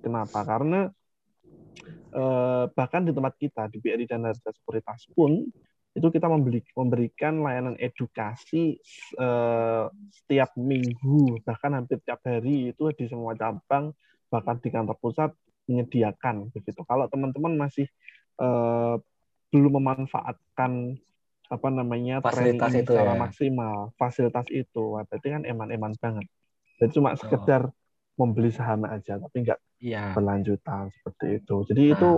Kenapa? Karena eh, bahkan di tempat kita di BRI dan Harga Sekuritas pun itu kita memberikan layanan edukasi uh, setiap minggu bahkan hampir tiap hari itu di semua cabang bahkan di kantor pusat menyediakan begitu kalau teman-teman masih belum memanfaatkan apa namanya fasilitas itu secara ya. maksimal fasilitas itu berarti kan eman-eman banget jadi cuma oh. sekedar membeli saham aja tapi nggak ya. berlanjutan seperti itu jadi nah. itu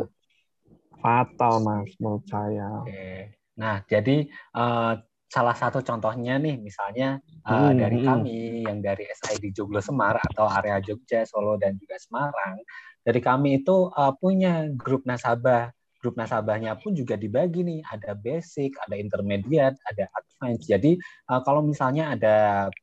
fatal mas menurut saya okay. Nah, jadi uh, salah satu contohnya nih, misalnya uh, hmm, dari hmm. kami yang dari SID Joglo Semar atau area Jogja, Solo dan juga Semarang, dari kami itu uh, punya grup nasabah. Grup nasabahnya pun juga dibagi nih, ada basic, ada intermediate, ada advance. Jadi uh, kalau misalnya ada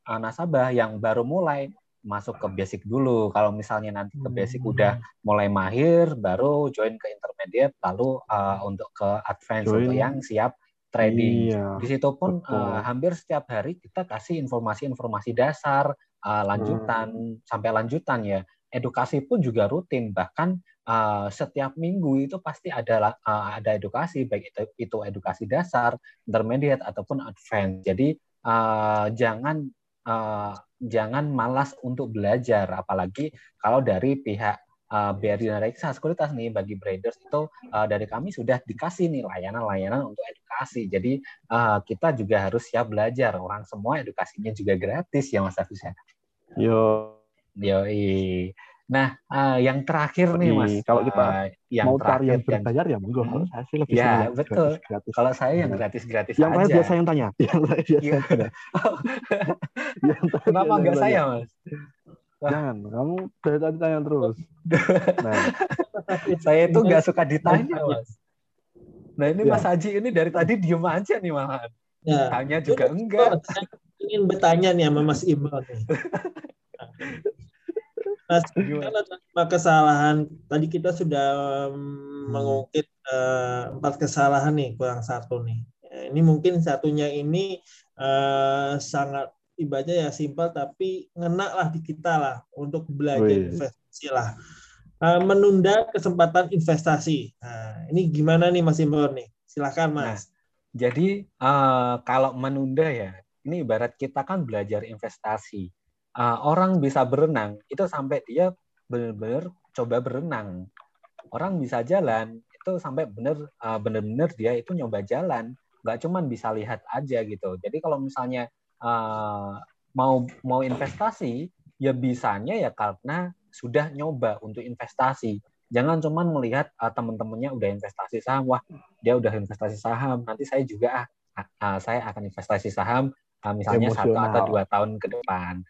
uh, nasabah yang baru mulai masuk ke basic dulu. Kalau misalnya nanti ke basic hmm. udah mulai mahir, baru join ke intermediate, lalu uh, untuk ke advance join. untuk yang siap trading. Iya, Di situ pun uh, hampir setiap hari kita kasih informasi-informasi dasar, uh, lanjutan hmm. sampai lanjutan ya. Edukasi pun juga rutin, bahkan uh, setiap minggu itu pasti ada uh, ada edukasi, baik itu, itu edukasi dasar, intermediate ataupun advance. Jadi uh, jangan uh, jangan malas untuk belajar, apalagi kalau dari pihak uh, BRI dan Sekuritas nih bagi traders itu uh, dari kami sudah dikasih nih layanan-layanan untuk edukasi. Jadi uh, kita juga harus siap belajar. Orang semua edukasinya juga gratis ya Mas Afis ya. Yo. Yo. Nah, uh, yang terakhir nih Mas, kalau kita uh, yang mau cari yang berbayar ya monggo. Kalau saya sih lebih ya, betul. Gratis, gratis. Kalau saya yang gratis-gratis yang aja. Yang biasa yang tanya. Yang biasa yang tanya. yang Kenapa enggak saya, Mas? Wah. Jangan, kamu dari tadi tanya terus. Nah. saya itu nggak suka ditanya, Mas. Nah ini ya. Mas Haji ini dari tadi diem aja nih malahan. Ya. Tanya juga enggak. Ingin bertanya nih sama Mas Iqbal. Mas, kalau tanpa kesalahan, tadi kita sudah hmm. mengungkit uh, empat kesalahan nih, kurang satu nih. Nah, ini mungkin satunya ini uh, sangat ibaratnya ya simpel tapi ngena lah di kita lah untuk belajar Wih. investasi lah. Uh, menunda kesempatan investasi. Nah, ini gimana nih Mas Imron nih? Silakan Mas. Jadi uh, kalau menunda ya, ini ibarat kita kan belajar investasi. Uh, orang bisa berenang itu sampai dia benar-benar coba berenang. Orang bisa jalan itu sampai benar uh, benar-benar dia itu nyoba jalan, nggak cuman bisa lihat aja gitu. Jadi kalau misalnya uh, mau mau investasi ya bisanya ya karena sudah nyoba untuk investasi. Jangan cuman melihat uh, teman-temannya udah investasi saham, wah dia udah investasi saham, nanti saya juga ah, uh, saya akan investasi saham uh, misalnya satu atau dua tahun ke depan.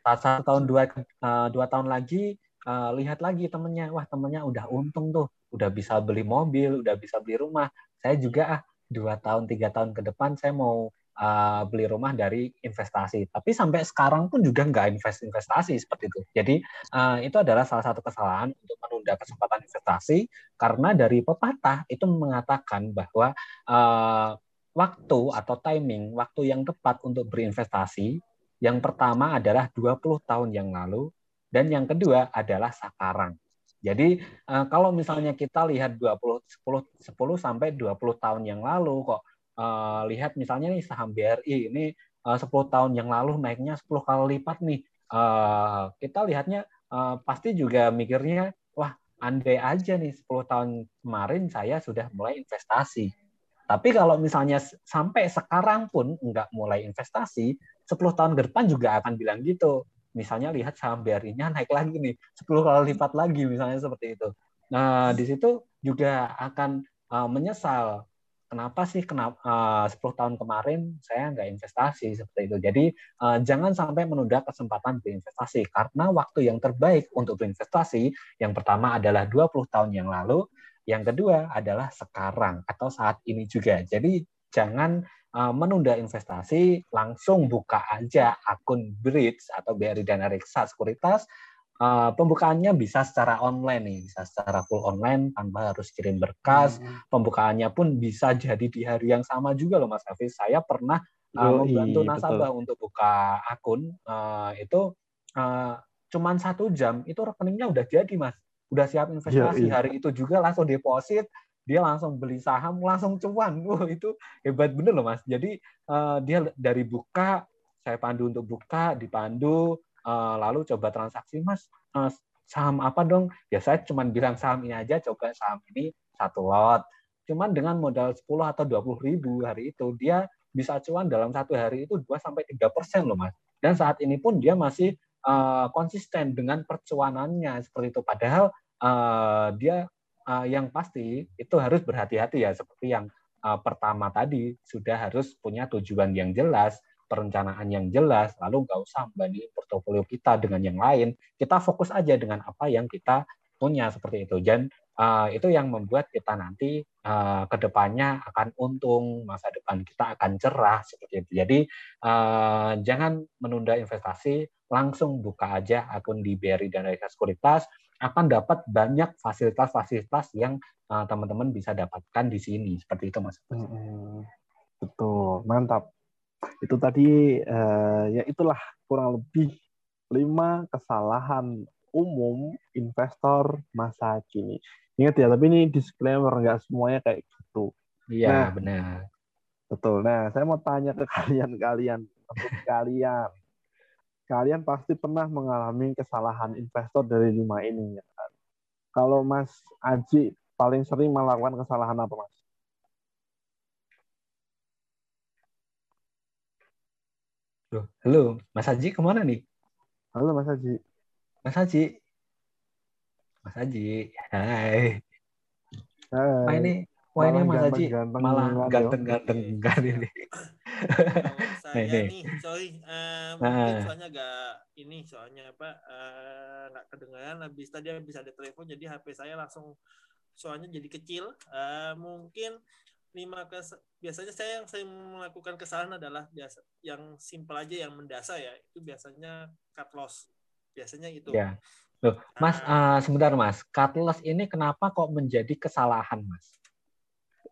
Satu tahun dua uh, dua tahun lagi uh, lihat lagi temennya, wah temennya udah untung tuh, udah bisa beli mobil, udah bisa beli rumah. Saya juga ah dua tahun tiga tahun ke depan saya mau uh, beli rumah dari investasi. Tapi sampai sekarang pun juga nggak invest investasi seperti itu. Jadi uh, itu adalah salah satu kesalahan untuk menunda kesempatan investasi karena dari pepatah itu mengatakan bahwa uh, waktu atau timing waktu yang tepat untuk berinvestasi yang pertama adalah 20 tahun yang lalu dan yang kedua adalah sekarang. Jadi kalau misalnya kita lihat 20 10 10 sampai 20 tahun yang lalu kok uh, lihat misalnya nih saham BRI ini uh, 10 tahun yang lalu naiknya 10 kali lipat nih. Kita lihatnya pasti juga mikirnya wah andai aja nih 10 tahun kemarin saya sudah mulai investasi. Tapi kalau misalnya sampai sekarang pun nggak mulai investasi, 10 tahun ke depan juga akan bilang gitu. Misalnya lihat saham BRI-nya naik lagi nih, 10 kali lipat lagi misalnya seperti itu. Nah, di situ juga akan uh, menyesal kenapa sih kenapa uh, 10 tahun kemarin saya nggak investasi seperti itu. Jadi uh, jangan sampai menunda kesempatan berinvestasi karena waktu yang terbaik untuk berinvestasi yang pertama adalah 20 tahun yang lalu, yang kedua adalah sekarang atau saat ini juga. Jadi jangan uh, menunda investasi, langsung buka aja akun Bridge atau BRI Dana Reksa Sekuritas uh, pembukaannya bisa secara online nih, bisa secara full online tanpa harus kirim berkas. Hmm. Pembukaannya pun bisa jadi di hari yang sama juga loh Mas Hafiz. Saya pernah uh, membantu nasabah betul. untuk buka akun uh, itu uh, cuman satu jam itu rekeningnya udah jadi Mas, udah siap investasi Yoi. hari itu juga langsung deposit dia langsung beli saham langsung cuan. Wow itu hebat bener loh mas. Jadi uh, dia dari buka saya pandu untuk buka dipandu uh, lalu coba transaksi mas. Uh, saham apa dong? Ya saya cuma bilang saham ini aja coba saham ini satu lot. Cuman dengan modal 10 atau 20 ribu hari itu dia bisa cuan dalam satu hari itu 2 sampai tiga persen loh mas. Dan saat ini pun dia masih uh, konsisten dengan percuanannya seperti itu. Padahal uh, dia uh, yang pasti itu harus berhati-hati ya seperti yang uh, pertama tadi sudah harus punya tujuan yang jelas perencanaan yang jelas, lalu nggak usah membandingin portofolio kita dengan yang lain. Kita fokus aja dengan apa yang kita punya seperti itu. Dan uh, itu yang membuat kita nanti uh, ke depannya akan untung, masa depan kita akan cerah seperti itu. Jadi uh, jangan menunda investasi, langsung buka aja akun di BRI dan Reka Sekuritas akan dapat banyak fasilitas-fasilitas yang teman-teman uh, bisa dapatkan di sini seperti itu mas. Hmm, betul, mantap itu tadi uh, ya itulah kurang lebih lima kesalahan umum investor masa kini. Ingat ya, tapi ini disclaimer nggak semuanya kayak gitu. Iya nah, benar. Betul. Nah, saya mau tanya ke kalian-kalian, untuk kalian, kalian pasti pernah mengalami kesalahan investor dari lima ini. Ya kan? Kalau Mas Aji paling sering melakukan kesalahan apa, Mas? Loh, halo, Mas Haji ke mana nih? Halo Mas Haji. Mas Haji. Mas Haji, hai. Hai. Wah ini, wah ini Mas Haji malah ganteng-ganteng kan ini. saya ini. nih, sorry, uh, mungkin nah. soalnya agak ini soalnya apa uh, nggak kedengaran. Habis tadi habis ada telepon, jadi HP saya langsung soalnya jadi kecil. Uh, mungkin lima kes biasanya saya yang saya melakukan kesalahan adalah biasa yang simpel aja yang mendasar ya itu biasanya cut loss biasanya itu ya Loh, Mas uh, sebentar Mas cut loss ini kenapa kok menjadi kesalahan Mas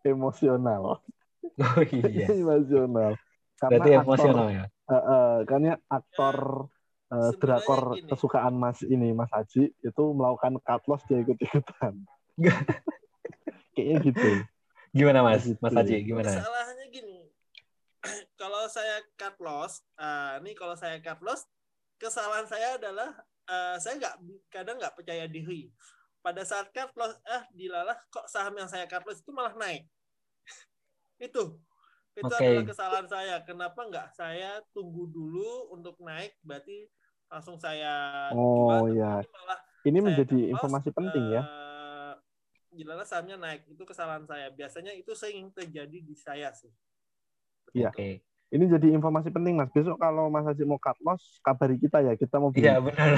emosional Oh iya. emosional. Karena Berarti aktor, emosional ya. eh, eh, karena aktor eh, sebenarnya drakor gini. kesukaan Mas ini Mas Haji itu melakukan cut loss dia ikut-ikutan. Kayaknya gitu. Gimana Mas? Gitu. Mas Haji gimana? Masalahnya gini, kalau saya cut loss, ah, ini kalau saya cut loss, kesalahan saya adalah eh, saya nggak kadang nggak percaya diri. Pada saat cut loss, eh dilalah kok saham yang saya cut loss itu malah naik. Itu, itu Oke. adalah kesalahan saya. Kenapa nggak saya tunggu dulu untuk naik? Berarti langsung saya Oh, jual, iya. malah Ini menjadi informasi penting ya. eh, Gilala sahamnya naik itu kesalahan saya. Biasanya itu sering terjadi di saya sih. Iya. Oke. Ini jadi informasi penting Mas. Besok kalau Mas Haji mau cut loss, kabari kita ya. Kita mau. Iya benar.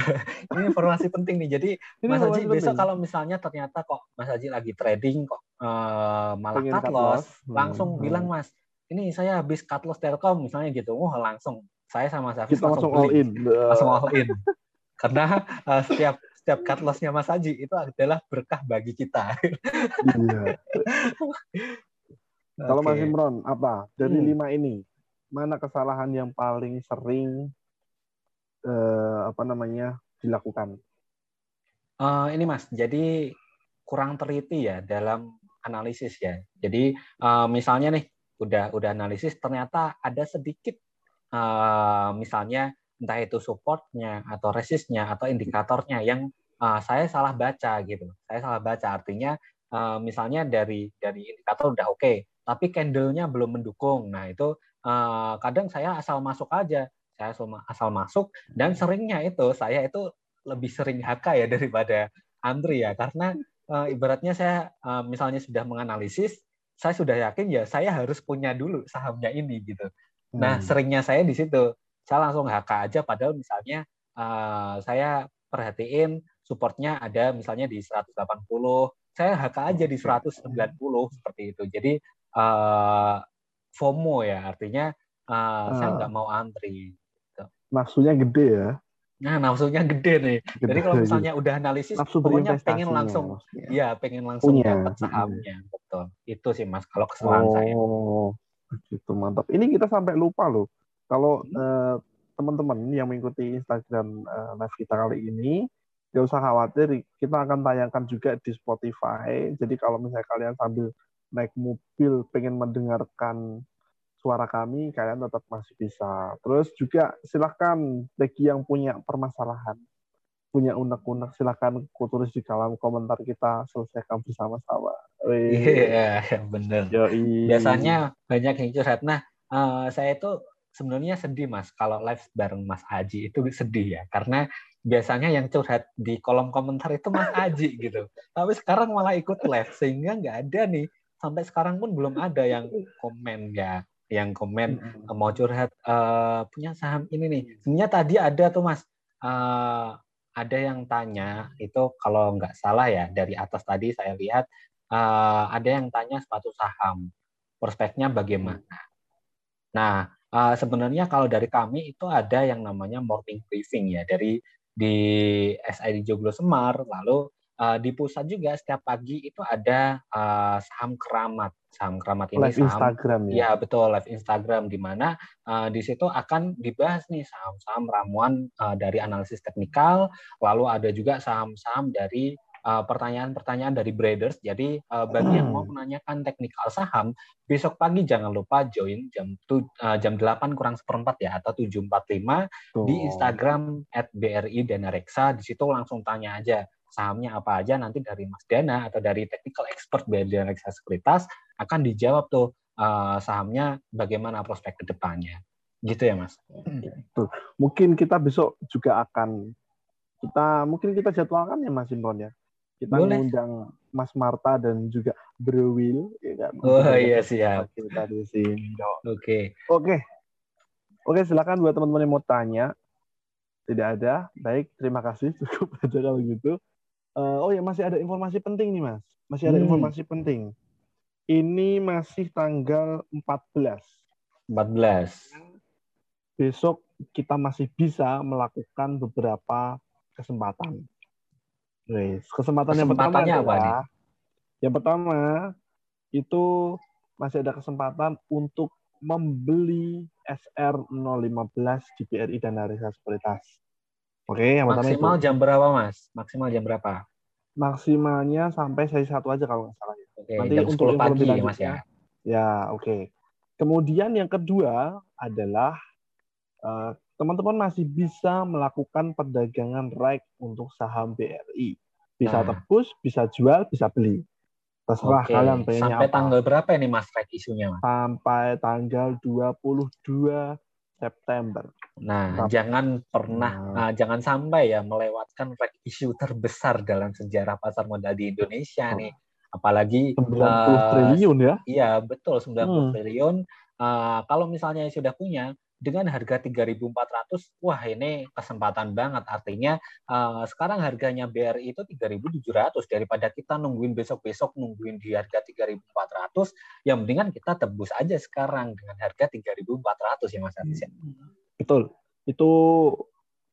Ini informasi penting nih. Jadi Ini Mas Haji besok penting. kalau misalnya ternyata kok Mas Haji lagi trading kok eh, malah cut loss, loss. Hmm, langsung hmm. bilang Mas, ini saya habis cut loss Telkom misalnya gitu. Wah langsung saya sama Mas Hafiz kita langsung all beli. in. langsung all in. Karena eh, setiap setiap cut lossnya Mas Haji itu adalah berkah bagi kita. Iya. Kalau Oke. Mas Imron, apa dari Hmm. lima ini mana kesalahan yang paling sering eh, apa namanya dilakukan? Eh, ini Mas, jadi kurang teliti ya dalam analisis ya. Jadi eh, misalnya nih udah udah analisis ternyata ada sedikit eh, misalnya entah itu supportnya atau resistnya atau indikatornya yang eh, saya salah baca gitu. Saya salah baca artinya eh, misalnya dari dari indikator udah oke, tapi candle-nya belum mendukung. Nah itu eh, kadang saya asal masuk aja, saya asal, masuk dan seringnya itu saya itu lebih sering HK ya daripada Andri ya karena ibaratnya saya eh, misalnya sudah menganalisis saya sudah yakin ya saya harus punya dulu sahamnya ini gitu. Nah Hmm. seringnya saya di situ saya langsung HK aja padahal misalnya eh, saya perhatiin supportnya ada misalnya di 180 saya HK aja di 190 seperti itu. Jadi eh, FOMO ya artinya eh, saya Ah. nggak mau antri. nafsunya gede ya. Nah nafsunya gede nih. Gede. Jadi kalau misalnya udah analisis, nafsu pokoknya pengen berinvestasinya langsung, maksudnya. ya pengen langsung Punya, dapat mm. sahamnya, betul. Itu sih mas, kalau kesalahan saya. Oh, gitu mantap. Ini kita sampai lupa loh. Kalau Hmm. eh, teman-teman yang mengikuti Instagram eh, live kita kali ini, gak usah khawatir. Kita akan tayangkan juga di Spotify. Jadi kalau misalnya kalian sambil naik mobil pengen mendengarkan suara kami, kalian tetap masih bisa. Terus juga silahkan bagi yang punya permasalahan, punya unek-unek, silahkan tulis di kolom komentar kita selesaikan bersama-sama. Iya, bener. Yoi. Biasanya banyak yang curhat. Nah, eh, saya itu sebenarnya sedih mas, kalau live bareng Mas Aji itu sedih ya, karena biasanya yang curhat di kolom komentar itu Mas Aji gitu. Tapi sekarang malah ikut live, sehingga nggak ada nih, sampai sekarang pun belum ada yang komen ya, yang komen Mm-mm. mau curhat eh, punya saham ini nih. Sebenarnya tadi ada tuh mas, eh, ada yang tanya itu kalau nggak salah ya dari atas tadi saya lihat eh, ada yang tanya sepatu saham, prospeknya bagaimana. Nah eh, sebenarnya kalau dari kami itu ada yang namanya morning briefing ya dari di SID Joglo Semar, lalu eh, di pusat juga setiap pagi itu ada eh, saham keramat. Saham keramat ini live saham Instagram ya. Ya betul live Instagram di mana uh, di situ akan dibahas nih saham-saham ramuan uh, dari analisis teknikal, lalu ada juga saham-saham dari uh, pertanyaan-pertanyaan dari traders. Jadi uh, bagi yang mau menanyakan teknikal saham, besok pagi jangan lupa join jam tu, uh, jam 8 kurang seperempat ya atau 7.45 Tuh. di Instagram @bri Dana Reksa. Di situ langsung tanya aja sahamnya apa aja nanti dari Mas Dana atau dari technical expert BRI Dana Reksa Sekuritas akan dijawab tuh uh, sahamnya bagaimana prospek ke depannya. Gitu ya, Mas. Mungkin kita besok juga akan kita mungkin kita jadwalkan ya Mas Imron ya. Kita Boleh. mengundang Mas Marta dan juga Bro Will ya kan. Oh iya siap. Kita di sini. Oke. Oke. Oke, silakan buat teman-teman yang mau tanya. Tidak ada. Baik, terima kasih. Cukup aja kalau gitu. Eh, oh ya, masih ada informasi penting nih, Mas. Masih ada Hmm. informasi penting. Ini masih tanggal 14. 14. Besok kita masih bisa melakukan beberapa kesempatan. Wes, kesempatan yang pertama apa adalah yang pertama itu masih ada kesempatan untuk membeli SR015 di BRI Dana Reksa Sekuritas. Oke, yang pertama itu. Maksimal jam berapa, Mas? Maksimal jam berapa? Maksimalnya sampai sesi satu aja kalau nggak salah ya. Oke, Nanti jam untuk 10 info pagi ya, Mas ya. Ya, oke. Kemudian yang kedua adalah eh, teman-teman masih bisa melakukan perdagangan right untuk saham BRI. Bisa Nah. tebus, bisa jual, bisa beli. Terserah Oke, kalian pengennya sampai apa. tanggal berapa ini Mas track isunya, Mas? Sampai tanggal 22 September. Nah, Sampai- jangan pernah, Nah. nah, jangan sampai ya melewatkan track isu terbesar dalam sejarah pasar modal di Indonesia Oh. nih. Apalagi 90 eh, triliun ya. Iya, betul 90 Hmm. triliun. Eh, kalau misalnya sudah punya dengan harga 3.400, wah ini kesempatan banget. Artinya eh, sekarang harganya BRI itu 3.700 daripada kita nungguin besok-besok nungguin di harga 3.400, yang mendingan kita tebus aja sekarang dengan harga 3.400 ya Mas Atis ya. Betul. Itu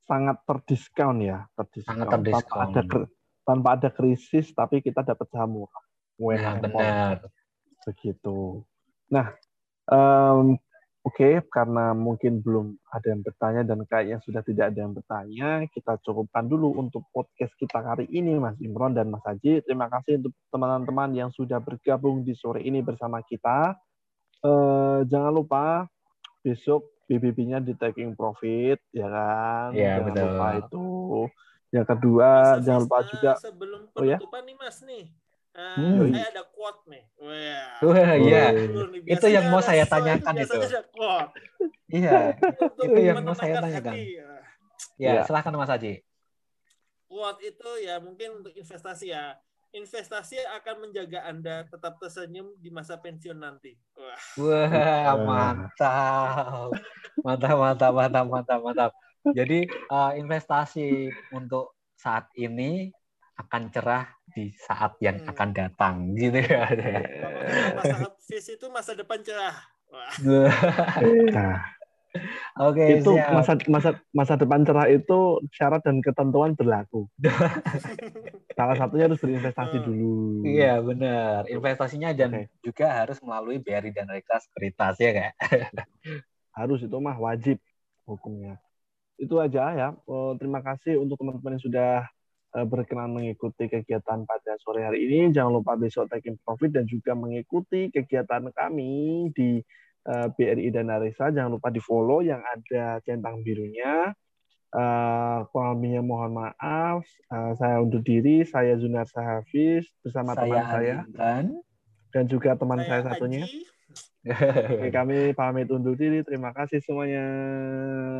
sangat terdiskon ya, terdiskon. Sangat Tanpa terdiskon. ada kri- tanpa ada krisis tapi kita dapat murah. Nah, UMR benar. begitu. Nah, em, oke karena mungkin belum ada yang bertanya dan kayaknya sudah tidak ada yang bertanya, kita cukupkan dulu untuk podcast kita hari ini Mas Imron dan Mas Haji. Terima kasih untuk teman-teman yang sudah bergabung di sore ini bersama kita. Eh, jangan lupa besok BBB-nya di taking profit, ya kan? Iya, jangan betul. lupa itu. Yang kedua, Bisa jangan lupa juga sebelum Oh ya? penutupan nih Mas nih. Eh, Hmm. saya ada quote nih. Wah. Wah, iya. Nih, Itu yang mau saya tanyakan itu. ada quote. Iya. Itu yang mau saya tanyakan. hati. Ya, Iya. silahkan Mas Haji. Quote itu ya mungkin untuk investasi ya. Investasi akan menjaga Anda tetap tersenyum di masa pensiun nanti. Wah. Wah, mantap. Mantap, mantap, mantap, mantap, mantap. Jadi eh, investasi untuk saat ini akan cerah di saat yang Hmm. akan datang gitu ya. Masa itu masa depan cerah. Wah. Oke, itu siap. masa masa masa depan cerah itu syarat dan ketentuan berlaku. Salah satunya harus berinvestasi Hmm. dulu. Iya, benar. Investasinya dan Oke. juga harus melalui BRI dan Reksa Sekuritas ya kayak. Harus itu mah wajib hukumnya. Itu aja ya. Oh, terima kasih untuk teman-teman yang sudah eh, berkenan mengikuti kegiatan pada sore hari ini. Jangan lupa besok taking profit dan juga mengikuti kegiatan kami di eh, BRI dan Arisa. Jangan lupa di follow yang ada centang birunya. Eh, kurang lebihnya mohon maaf. Eh, saya undur diri. Saya Zunar Sahafiz bersama teman saya dan juga teman saya, Saya satunya. Oke, kami pamit undur diri. Terima kasih semuanya.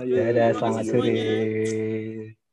Kasih selamat semuanya. sore.